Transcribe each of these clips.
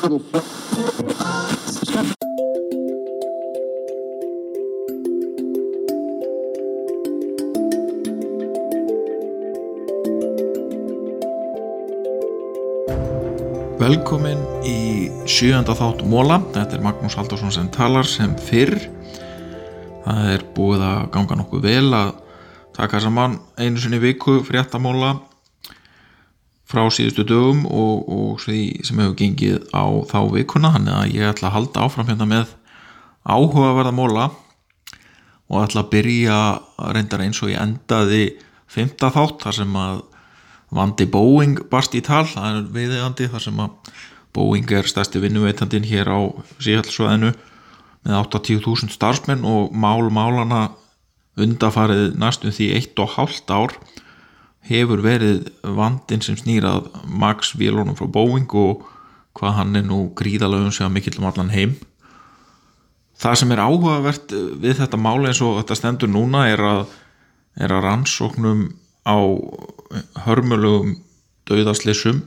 Velkomin í sjönda þátt Móla, þetta er Magnús Haldursson sem talar sem fyrr. Það er búið að ganga nokkuð vel að taka saman einu sinni viku fréttamóla frá síðustu dögum og, og því sem hefur gengið á þá vikuna, þannig að ég ætla að halda áfram hérna með áhugaverða móla og ætla að byrja reyndar eins og ég endaði fymta þátt þar sem að vandi Boeing barst í tal, það er viðegandi þar sem að Boeing er stærsti vinnuveitandin hér á síhjálpsvæðinu með 80.000 starfsmenn og mál málana undafarið næstum því eitt og hálft ár hefur verið vandin sem snýrað Max Vélónum frá Boeing og hvað hann er nú gríðalögum sem mikill um allan heim það sem er áhugavert við þetta mál eins og þetta stendur núna er að, er að rannsóknum á hörmulugum dauðaslissum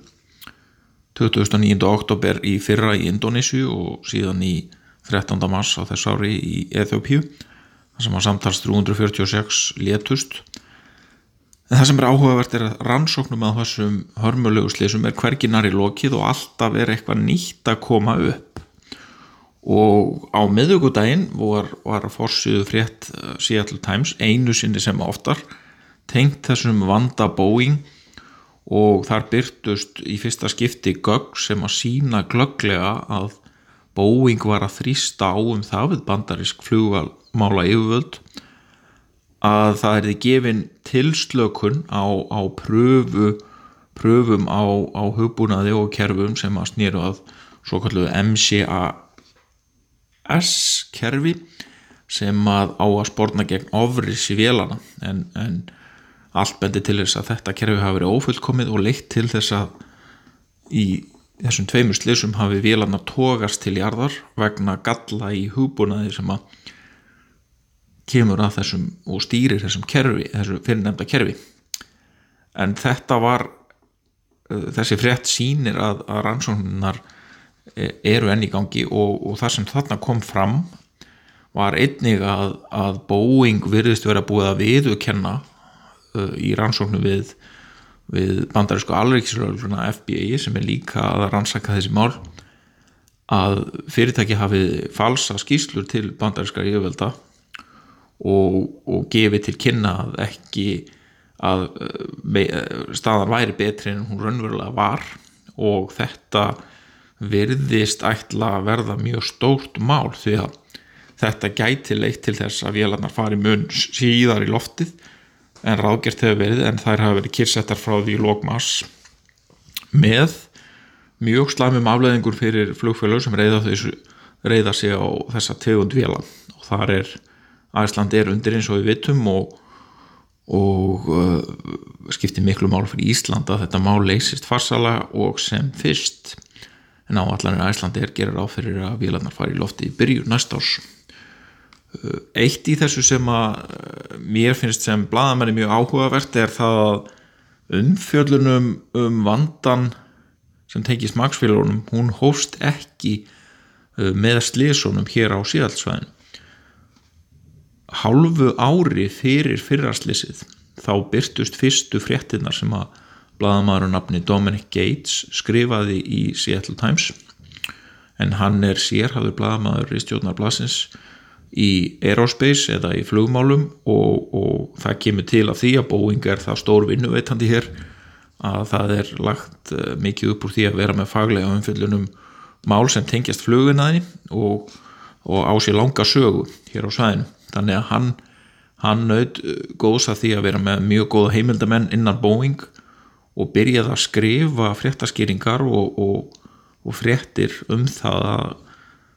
29. oktober í fyrra í Indonésiu og síðan í 13. mars á þess ári í Eþjópíu þar sem að samtals 346 létust en það sem er áhugavert er að rannsóknum að þessum hörmulegu slissum er hverginar í lokið og alltaf er eitthvað nýtt að koma upp. Og á miðugudaginn var, var fórsýðu frétt Seattle Times einu sinni sem oftar tengt þessum vanda Boeing og þar byrtust í fyrsta skipti gögg sem að sína glögglega að Boeing var að þrýsta á um það við bandarisk flugmála yfirvöld að það erði gefin tilslökun á, á pröfu, pröfum á, á hugbúnaði og kerfum sem að snýru að svo kallu MCAS kerfi sem að á að spórna gegn ofris í vélana en, en allt bendi til þess að þetta kerfi hafi verið ófullkomið og leitt til þess að í þessum tveimur slissum hafi vélarnar tógast til jarðar vegna galla í hugbúnaði sem að kemur að þessum og stýrir þessum kerfi, þessu fyrirnefnda kerfi. En þetta var þessi frétt sínir að, að rannsóknar eru enn í gangi og, og það sem þarna kom fram var einnig að, að Boeing virðist vera búið að viðukenna uh, í rannsóknu við, við bandarísku alvegslöfluna FBI sem er líka að rannsaka þessi mál að fyrirtæki hafið falsa skýslur til bandarískar yfirvelda og, og gefið til kynna að ekki að staðan væri betri en hún raunverulega var. Og þetta virðist ætla að verða mjög stórt mál því að þetta gæti leitt til þess að vélarnar fari mun síðar í loftið en ráðgjert hefur verið en þær hafa verið kyrsettar frá því lókmass með mjög slæmum afleðingur fyrir flugfélög sem reyða, þessu, reyða sig á þessa tegund véla. Og þar er Æsland er undir eins og við vitum og, og uh, skiptir miklu mál fyrir Ísland að þetta mál leysist farsala og sem fyrst. En áallanir Æsland er gerir á fyrir að vélarnar fari í lofti í byrju næst árs. Eitt í þessu sem að mér finnst sem bladamenni mjög áhugavert er það að umfjöllunum um vandan sem tengist maksfélagunum hún hóst ekki með slísunum hér á síðaldsvæðinu hálfu ári fyrir fyrrarslýsið þá byrtust fyrstu fréttinnar sem að bladamæður nafni Dominic Gates skrifaði í Seattle Times. En hann er sérhafður bladamæður í stjórnarblasins í aerospace eða í flugmálum og, og það kemur til af því að Boeing er það stór vinnuveitandi hér að það er lagt mikið upp úr því að vera með faglega umfyllunum mál sem tengjast flugunæðinni og, og á sér langa sögu hér á sæðinu þannig að hann, hann naut góðs að því að vera með mjög góða heimildamenn innan Boeing og byrjaði að skrifa fréttaskýringar og, og, og fréttir um það að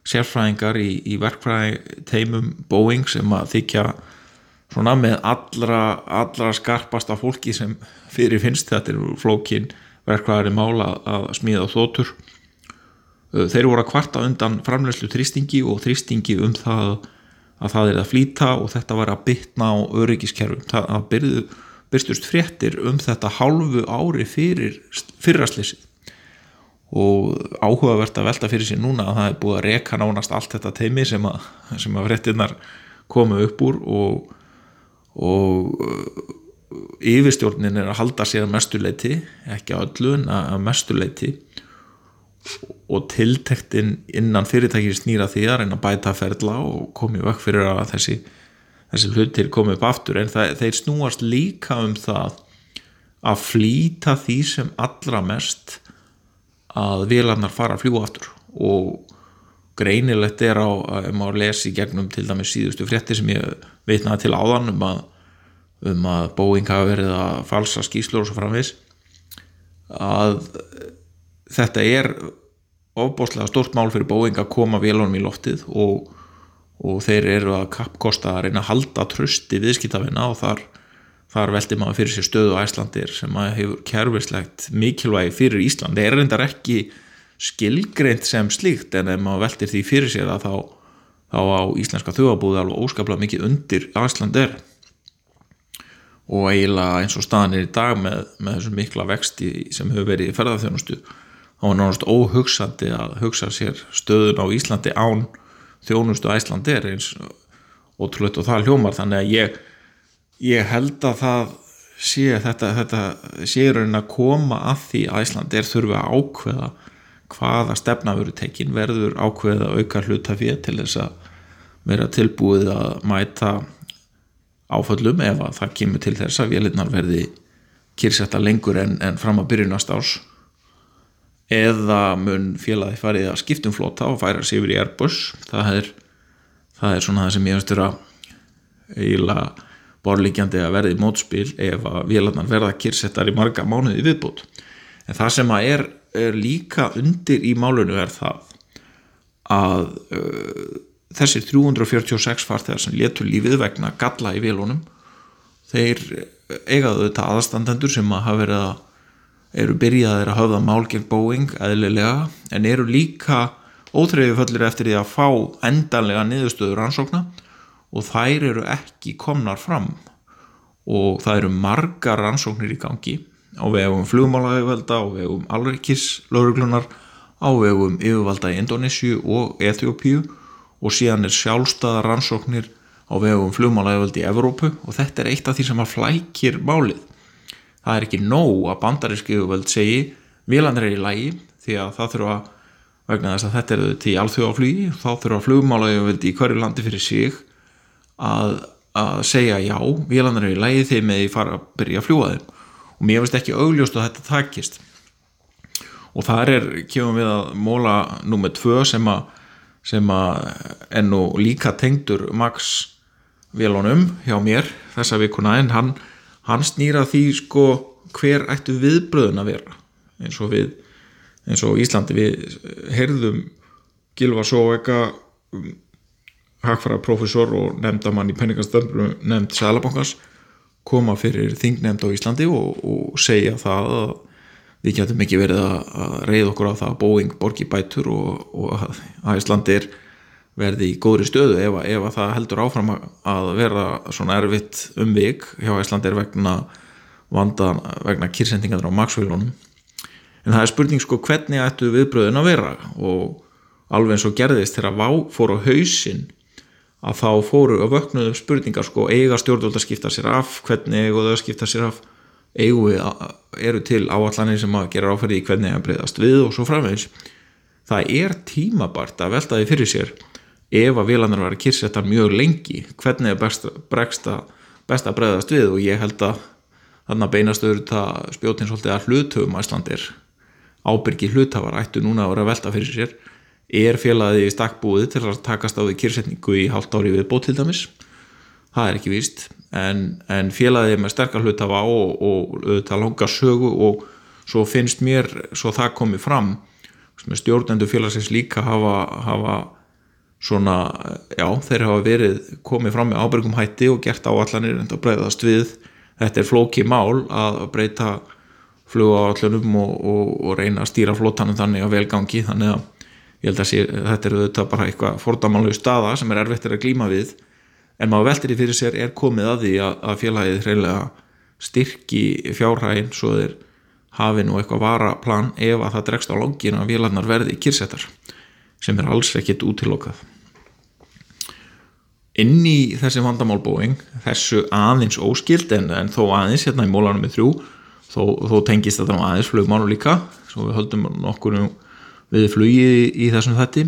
sérfræðingar í, í verkfræði teimum Boeing sem að þykja svona með allra, allra skarpasta fólki sem fyrir finnst þetta er flókin verkfræðari mála að smíða þótur þeir voru að kvarta undan framlegslu þrýstingi og þrýstingi um það að það er að flýta og þetta var að bytna á öryggiskerfum. Það að byrðu, byrstust fréttir um þetta hálfu ári fyrir fyrraslissi og á áhugavert að velta fyrir sér núna að það er búið að reka nánast allt þetta teimi sem að, sem að fréttinnar komu upp úr og, og uh, yfirstjórnin er að halda sér að mestuleiti, ekki að öllu en að mestuleiti og tiltektin innan fyrirtækir snýra því að reyna að bæta ferla og komi vekk fyrir að þessi, þessi hlutir komi upp aftur. En það, þeir snúast líka um það að flýta því sem allra mest að vélarnar fara að fljúa aftur. Og greinilegt er á að maður lesi gegnum til dæmis síðustu frétti sem ég veitnaði til áðan um að, um að Boeing hafi verið að falsa skýslur og svo framvis að þetta er ofbáslega stort mál fyrir Boeing að koma vélunum í loftið og, og þeir eru að kappkosta að reyna að halda trösti viðskiptafina og þar, þar veldi maður fyrir sér stöðu á Æslandir sem hefur kjærfislegt mikilvægi fyrir Ísland. Það er reyndar ekki skilgreint sem slíkt en ef maður veldir því fyrir sér að þá, þá á íslenska þjóðabúði alveg óskaplega mikið undir Æsland er og eiginlega eins og staðan er í dag með, með þessum mikla vexti sem hefur verið í ferðarþjónustu þá er náttúrulega óhugsandi að hugsa sér stöðun á Íslandi án þjónustu Æsland er eins ótrúlega og það hljómar þannig að ég, ég held að það sé þetta, þetta sé raunin að koma að því að Æsland er þurfi að ákveða hvaða stefnafuru tekin verður ákveða auka hlutafið til þess að vera tilbúið að mæta áföllum ef að það kemur til þess að vélinnar verði kyrsetta lengur en, en fram að byrjunast ás eða mun félagi farið að skiptum flota og færa sér yfir í Airbus. Það er, það er svona það sem ég veistur að eiginlega borlíkjandi að verði mótspil ef að vélarnar verða kyrsettar í marga mánuði viðbútt en það sem að er er líka undir í málunum er það að uh, þessir 346 farþegar sem letur lífið vegna galla í vélunum þeir eigaðu þetta aðstandendur sem að hafa verið að eru byrjaðir að höfða mál gegn Boeing eðlilega en eru líka ótreyfuföllir eftir því að fá endanlega niðurstöður ansókna og þær eru ekki komnar fram og það eru margar ansóknir í gangi á vegum flugmálaauðvalda, á vegum alreikis lauruglunar, á vegum yfirvalda í Indonésiu og Eþjópíu og síðan er sjálfstæða rannsóknir á vegum flugmálaauðvaldi í Evrópu og þetta er eitt af því sem að flækir málið. Það er ekki nóg að bandaríski yfirvald segi vilanir er í lægi því að það þurfa vegna þess að þetta er til alþjóðaflugi þá þurfa flugmálaauðvaldi í hverju landi fyrir sig að, að segja já, vilanir er í lægi þegar með því fara að byrja að fljúa þeim. Og mér finnst ekki augljóst að þetta takist. Og þar er, kemum við að móla nummið tvö sem að sem að enn og líka tengdur Max Vélónum hjá mér þessa vikuna en hann, hann snýra því sko hver ættu viðbröðun að vera. Eins og við eins og Íslandi við heyrðum Gilva Sóvega hagfara profesor og nefndamann í penningastöndru nefnd Sælabankars koma fyrir þingnemnd á Íslandi og, og segja það að við getum ekki verið að reyða okkur á það að Boeing borgi bætur og, og að Íslandir verði í góðri stöðu ef, ef að það heldur áfram að vera svona erfitt umvig hjá Íslandir vegna vandan, vegna kýrsendingarnir á maksvílunum en það er spurning sko hvernig ættu viðbröðin að vera? Og alveg eins og gerðist þegar Vá fór á hausin að þá fóru að vöknuðu spurningar sko, eiga stjórnvöld að skipta sér af? Hvernig eigu þau að skipta sér af? Eigu eru til áallanir sem að gera áferði í hvernig það breyðast við og svo framvegs það er tímabart að velta því fyrir sér ef að vilanar var að kyrsetja mjög lengi hvernig er best, bregsta, best að breyðast við? Og ég held að þannig að beinastöður það spjótins að hlutöfum æslandir ábyrgi hlutafar ættu núna að vera velta fyrir sér. Er félagið í stakkbúið til að takast á því kyrsetningu í hálft ári við bótt til dæmis? Það er ekki víst en, en félagið með sterkar hlutafa og, og auðvitað langa sögu og svo finnst mér svo það komið fram stjórnendu félagsins líka hafa, hafa svona, já þeir hafa verið komið fram með ábyrgum hætti og gert áallanir en það breyðast við. Þetta er flóki mál að breyta flugáallunum og, og, og reyna að stýra flótanum þannig að velgangi. Þannig að ég held að sé, þetta eru auðvitað bara eitthvað fordamálu staða sem er erfitt að glíma við. En maður veltir í fyrir sér er komið að því að, að félagið hreinlega styrki fjárhægin svo þeir hafi nú eitthvað varaplan ef að það dregst á langin að vélarnar verði kyrsettar sem er alls ekkit útilokað. Inn í þessi vandamál Boeing þessu aðeins óskild en, en þó aðeins hérna í mólanum með þrjú þó, þó tengist þetta aðeins flugmánu líka svo við höldum nokkur við flugið í þessum þetti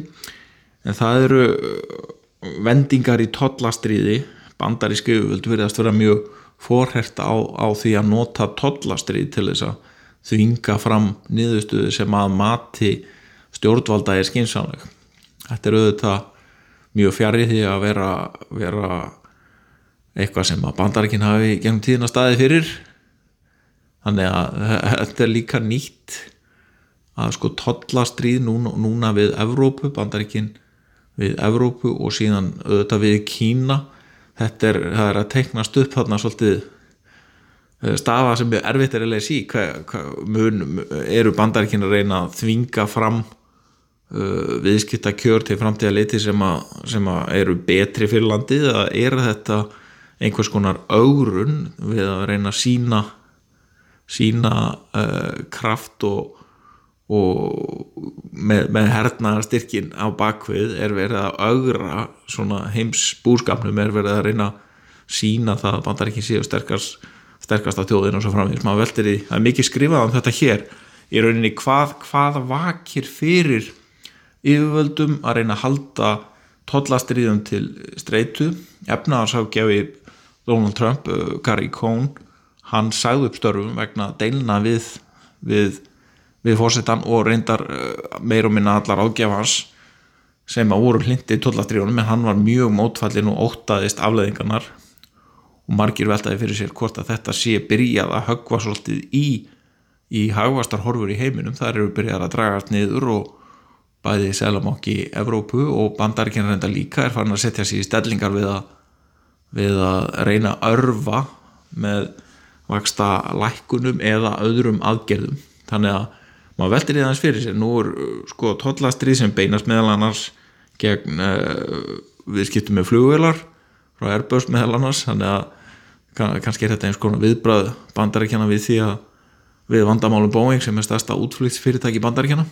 en það eru vendingar í tollastriði bandaríski auðvöldu verið að vera mjög forhert á, á því að nota tollastrið til þess að þvinga fram niðurstöðu sem að mati stjórnvalda er skinsanleg þetta er auðvitað mjög fjarið því að vera, vera eitthvað sem að bandaríkin hafi gennum tíðina staði fyrir. Þannig að þetta er líka nýtt að sko tollastrið núna, núna við Evrópu, bandaríkin við Evrópu og síðan auðvitað við Kína. Þetta er, er að teiknast upp þarna svolítið Eh, stafa sem er erfitt er að í. Hva, hva, mun, eru bandaríkinn að reyna að þvinga fram uh, viðskipta kjör til framtíða leiti sem, a, sem að eru betri fyrir landið eða er þetta einhvers konar augrun við að reyna að sína sína uh, kraft og, og með, með hernaðarstyrkin á bakvið er verið að augra svona heims búskapnum er verið að reyna að sína það að bandaríkinn séu sterkast sterkasta þjóðin og svo framvegis, maður veldir í það er mikið skrifað um þetta hér. Í rauninni hvað, hvað vakir fyrir yfirvöldum að reyna að halda tollastriðum til streitu. Efnaðarsákjafi Donald Trump, uh, Gary Cohn hann sagði upp störfum vegna deilna við við, við fórsetan og reyndar uh, meir og minna allar ágjafans sem að voru hlindi í tollastriðunum en hann var mjög mótfallin og ótaðist afleðingarnar og margir veltaði fyrir sér hvort að þetta sé byrjað að höggva svolítið í í hagvastar horfur í heiminum. Þar eru byrjað að dragast niður og bæði selamokki Evrópu og bandaríkina reynda líka er farin að setja sér í stellingar við að, við að reyna að örfa með vaksta lækunum eða öðrum aðgerðum. Þannig að maður veldir í þess fyrir sér. Nú er sko tollastrið sem beinast meðal annars gegn uh, viðskiptum með flugvelar frá Airbus meðal annars. Þannig að kannski er þetta eins konar viðbrað bandaríkjana við því að við vandamálum Boeing sem er stærsta útflýtsfyrirtæki bandaríkjana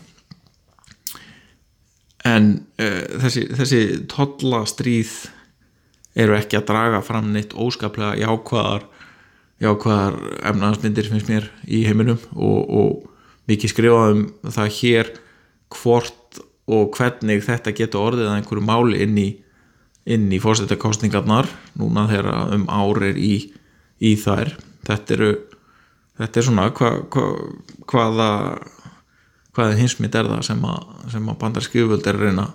en uh, þessi, þessi tollastríð eru ekki að draga fram neitt óskaplega jákvæðar jákvæðar efnaðarsmyndir finnst mér í heiminum og, og mikið skrifaðum það hér hvort og hvernig þetta getur orðið að einhverju máli inn í inn í fórstættakostningarnar núna þegar um árir í, í þær. Þetta eru þetta er svona hva, hva, hvaða hvaða hinsmit er það sem að, að bandarskjöföld er að reyna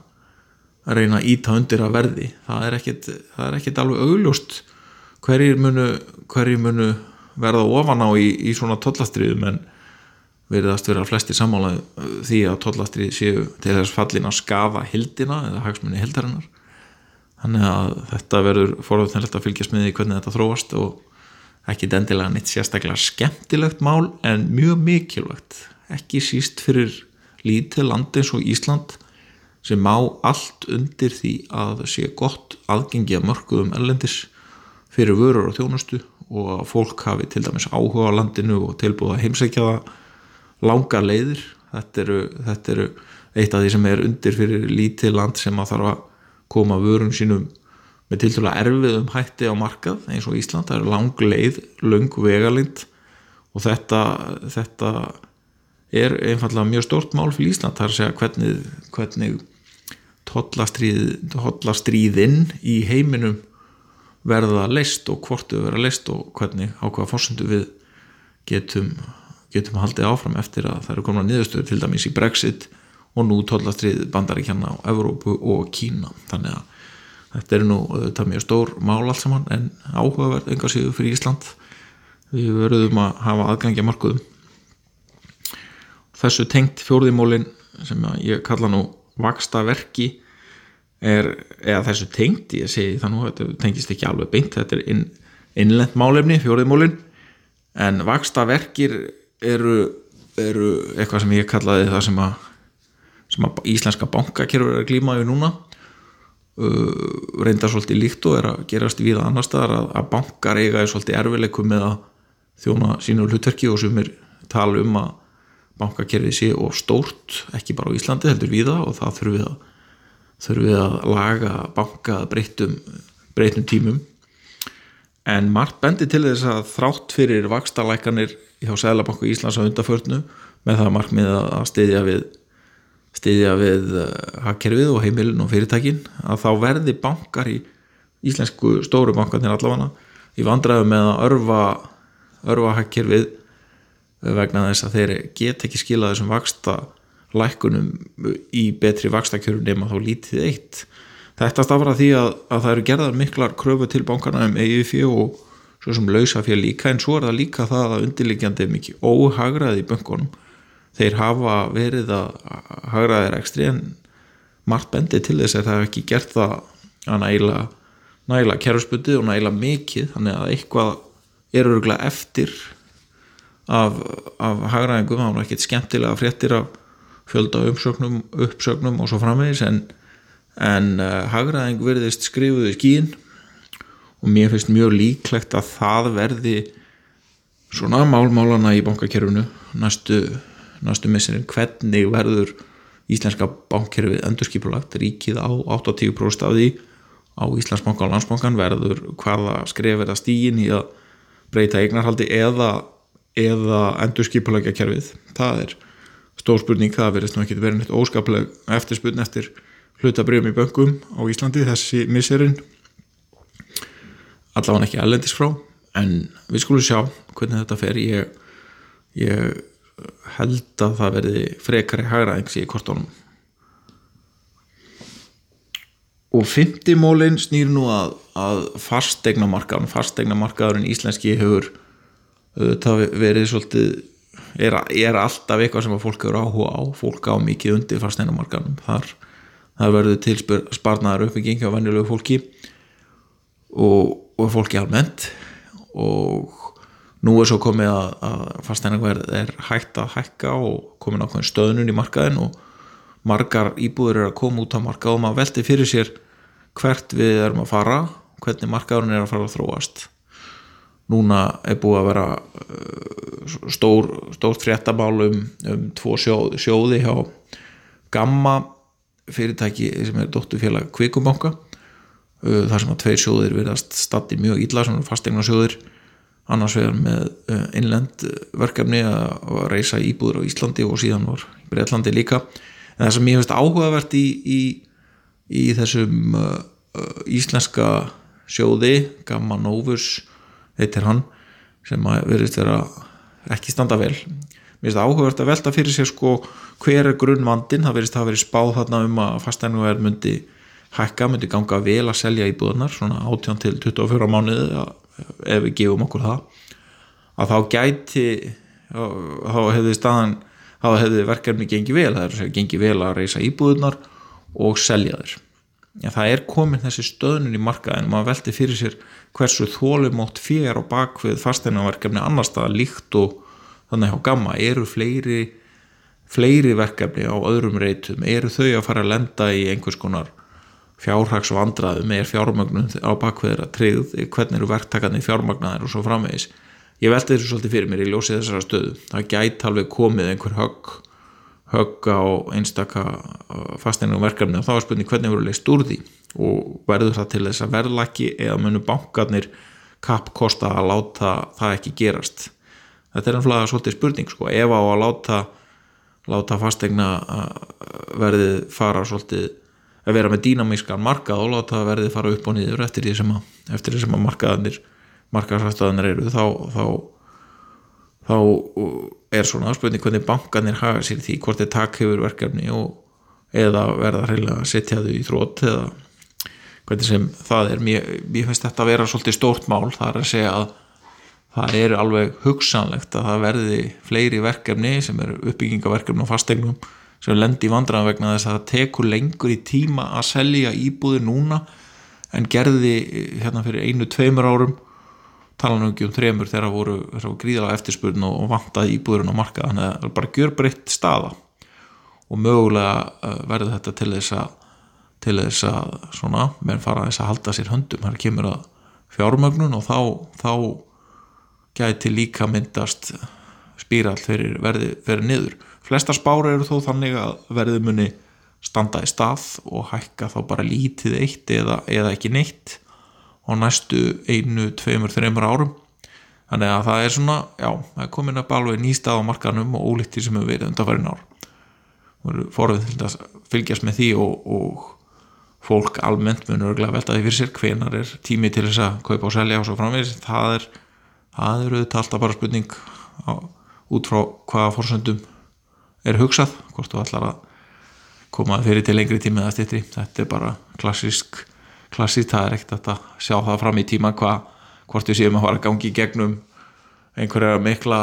að reyna að íta undir að verði? Það er ekkit, það er ekkit alveg augljóst hverjir munu, hverjir munu verða ofan á í, í svona tollastriðum en veriðast vera flesti samála því að tollastrið séu til þess fallin að skafa hildina eða hagsmunni hildarinnar þannig að þetta verður forðunilegt að fylgjast með því hvernig þetta þróast og ekki dendilega neitt sérstaklega skemmtilegt mál en mjög mikilvægt ekki síst fyrir lítið land eins og Ísland sem má allt undir því að sé gott aðgengi að mörguðum ellendis fyrir vörur og þjónustu og að fólk hafi til dæmis áhuga á landinu og tilbúið að heimsækja það langa leiðir. Þetta eru, þetta eru eitt af því sem er undir fyrir lítið land sem að þarf að koma vörum sínum með tiltúrulega erfiðum hætti á markað eins og Ísland, það er lang leið lang vegalind og þetta, þetta er einfallega mjög stort mál fyrir Ísland það er að segja hvernig, hvernig tollastríðinn í heiminum verða leist og hvort þau verða leist og hvernig á hvaða fórsundu við getum, getum haldið áfram eftir að það eru komin að niðurstöður til dæmis í Brexit og nú tollastrið bandaríkjana á Evrópu og Kína. Þannig að þetta er nú þetta er mjög stór mál allt saman en áhugaverð engar síðu fyrir Ísland. Við verðum að hafa aðgangja markuðum þessu tengt fjórðimólin sem ég kalla nú vaksta verki er, eða þessu tengt ég segi það nú, þetta tengist ekki alveg beint þetta er inn, innlend málefni fjórðimólin en vaksta verkir eru, eru eitthvað sem ég kallaði það sem að sem að íslenska bankakerfur er að glíma við núna. Uh, reyndar svolítið líkt og er að gerast við annar staðar að, að bankar eiga er svolítið erfileikum með að þjóna sínu hlutverki og sem er tala um að bankakerfið sé og stórt ekki bara á Íslandi heldur viða og það þurfum við að, þurfum við að laga banka breytum, breytum tímum. En margt bendi til þess að þrátt fyrir vakstalækanir hjá Sælabanku Íslands á undaförnu með það markmið að stiðja við stiðja við hakkerfið og heimilin og fyrirtækin að þá verði bankar í íslensku stóru bankarnir allavega í vandræðu með að örfa örfa hakkerfið vegna þess að þeir get ekki skila þessum vaksta lækunum í betri vakstakjörun nema þá lítið eitt. Þetta stafra því að, að það eru gerðar miklar kröfu til bankana um EIF og svo sem lausa fyrir líka en svo er það líka það að undirliggjandi er mikið óhagraði í bankunum þeir hafa verið að hagraðir ekstri en margt bendi til þess að það hef ekki gert það að næla næla kerfsputið og næla mikið þannig að eitthvað er öruglega eftir af, af hagraðingum, það var ekkert skemmtilega fréttir af fjölda umsögnum, uppsögnum og svo framvegis en, en uh, hagraðing verðist skrifuð í skín og mér finnst mjög líklegt að það verði svona málmálana í bankakerfinu næstu, næstu missininn hvernig verður íslenska bankkerfið endurskipulagt? Ríkið á 80% af því á Íslandsbanka og Landsbankan verður hvaða skref er að stígin í að breyta eignarhaldi eða, eða endurskipulækja kerfið það er stór spurning, það verðist nú ekki verið neitt óskapleg eftirspurn eftir hlutabrjöfum í böngum á Íslandi þessi misserinn allavega ekki allendis frá en við skulum sjá hvernig þetta fer. Ég, ég held að það verði frekari hægraðings í kortónum. Og fymtimólin snýr nú að, að fastegnamarkaðun fastegnamarkaðurinn íslenski hefur það verið svolítið er, er alltaf eitthvað sem fólk hefur áhuga á. Fólk á mikið undir fastegnamarkaðunum þar, verður til sparnaðar uppbygging á vennilegu fólki og, og fólki almennt. Og nú er svo komið að, að fastegnarverð er hægt að hækka og komið nákvæmlega stöðnun í markaðin og margar íbúður er að koma út á markað og maður veldi fyrir sér hvert við erum að fara hvernig markaðurinn er að fara að þróast núna er búið að vera uh, stór, stórt fréttamál um, um tvo sjóði, sjóði hjá Gamma fyrirtæki sem er dóttufélag Kvikubanka uh, þar sem að tveir sjóðir verðast statti mjög illa sem er fastegna sjóðir annars vegar með uh, innlend verkefni að reysa íbúður á Íslandi og síðan var Breitlandi líka. En það sem ég finnst áhugavert í, í, í þessum íslenska sjóði Gamma Novus heitir hann sem verðist vera ekki standa vel. Mér finnst það áhugavert að velta fyrir sér sko hver er grunnvandin, það verðist að verið spáð þarna um að fastæðingar myndi hækka, myndi ganga vel að selja íbúðunar svona 18 til 24 mánuði ef við gefum okkur það. Að þá gæti þá hefði staðan þá hefði verkefni gengið vel, það er að gengið vel að reysa íbúðunar og selja þér. Já, það er komin þessi stöðnun í markaðin og maður veldi fyrir sér hversu þólumótt fér á bakvið fasteinarverkefni annar staða líkt og þannig á gamma. Eru fleiri, fleiri verkefni á öðrum reytum, eru þau að fara að lenda í einhvers konar fjárhagsvandraðum, er fjármagnum á bakviðra tryggð, hvernig eru verktakarnir fjármagnaðir og svo framvegis? Ég veldi þessu svolítið fyrir mér í ljósið þessara stöðu. Það gæti alveg komið einhver högg högg á einstaka uh, fasteinum verkefni og þá er spurning hvernig verður leist úr því? Og verður það til þess að verðlaki eða munum bankarnir kappkosta að láta það ekki gerast? Þetta er ennflaga svolítið spurning sko, ef á að láta láta fasteigna uh, verðið fara svolítið að vera með dýnamískan markað og láta verðið fara upp og niður eftir því sem að, að markaðanir markaðsafstöðanar eru þá, þá, þá er svona spurning hvernig bankanir hafa sér því hvort þeir takk hefur verkefni og, eða verða hreila að setja þau í þrótt eða hvernig sem það er. Mér, mér finnst þetta að vera svolítið stórt mál það er að segja að það er alveg hugsanlegt að það verði fleiri verkefni sem eru uppbyggingaverkefni og fastegnum sem lendir í vandræðan vegna þess að það tekur lengur í tíma að selja íbúðir núna en gerði hérna fyrir einu, tveimur árum tala nú ekki um þremur þegar það voru, voru gríðalega eftirspurn og vantaði íbúðurinn á marka þannig að það er bara gjörbreytt staða. Og mögulega uh, verður þetta til þess að til þess að svona, menn fara þess að halda sér höndum, það kemur að fjármögnun og þá, þá gæti líka myndast spírall fyrir verði fyrir niður. Flesta spár eru þó þannig að verði muni standa í stað og hækka þá bara lítið eitt eða, eða ekki neitt á næstu einu, tveimur, þreimur árum. Þannig að það er svona já, það er komin upp alveg ný stað á markanum og ólíktir sem hefur verið undanfærin ár. Fórðum til að fylgjast með því og, og fólk almennt munur örglega velta því fyrir sér hvenar er tími til þess að kaupa og selja og svo framvegis. Það er, það er auðvitað alltaf bara spurning á, út frá hvaða fórsöndum er hugsað hvort þú ætlar að koma fyrir til lengri tími eða stittri þetta er bara klassísk klassísk, það er ekkert að sjá það fram í tíma hvað, hvort við séum að fara gangi í gegnum einhverja mikla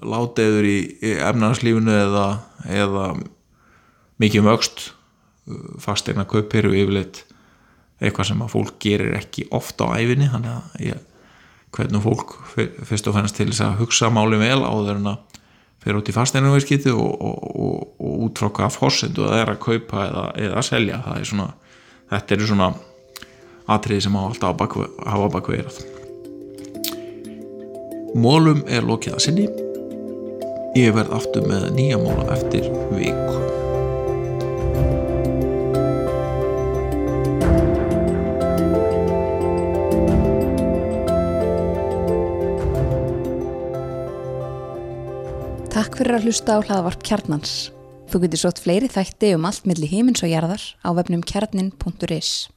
láteður í, í efnarslífunu eða, eða mikið mögst fasteina kaupir og yfirleitt eitthvað sem að fólk gerir ekki ofta á æfinni þannig að ég, hvernig fólk fyrst og fennast til þess að hugsa máli vel áður en að fyrir út í fasteina og, og, og, og út frá hvaða fórsendu það er að kaupa eða, eða að selja er svona, þetta eru svona atriði sem á alltaf hafa bakveirað Mólum er lokið að sinni ég verð aftur með nýja móla eftir viku Takk fyrir að hlusta á hlaðavarp kjarnans. Þú getur sótt fleiri þætti um allt milli heimins og jarðar á vefnum kjarnin.is.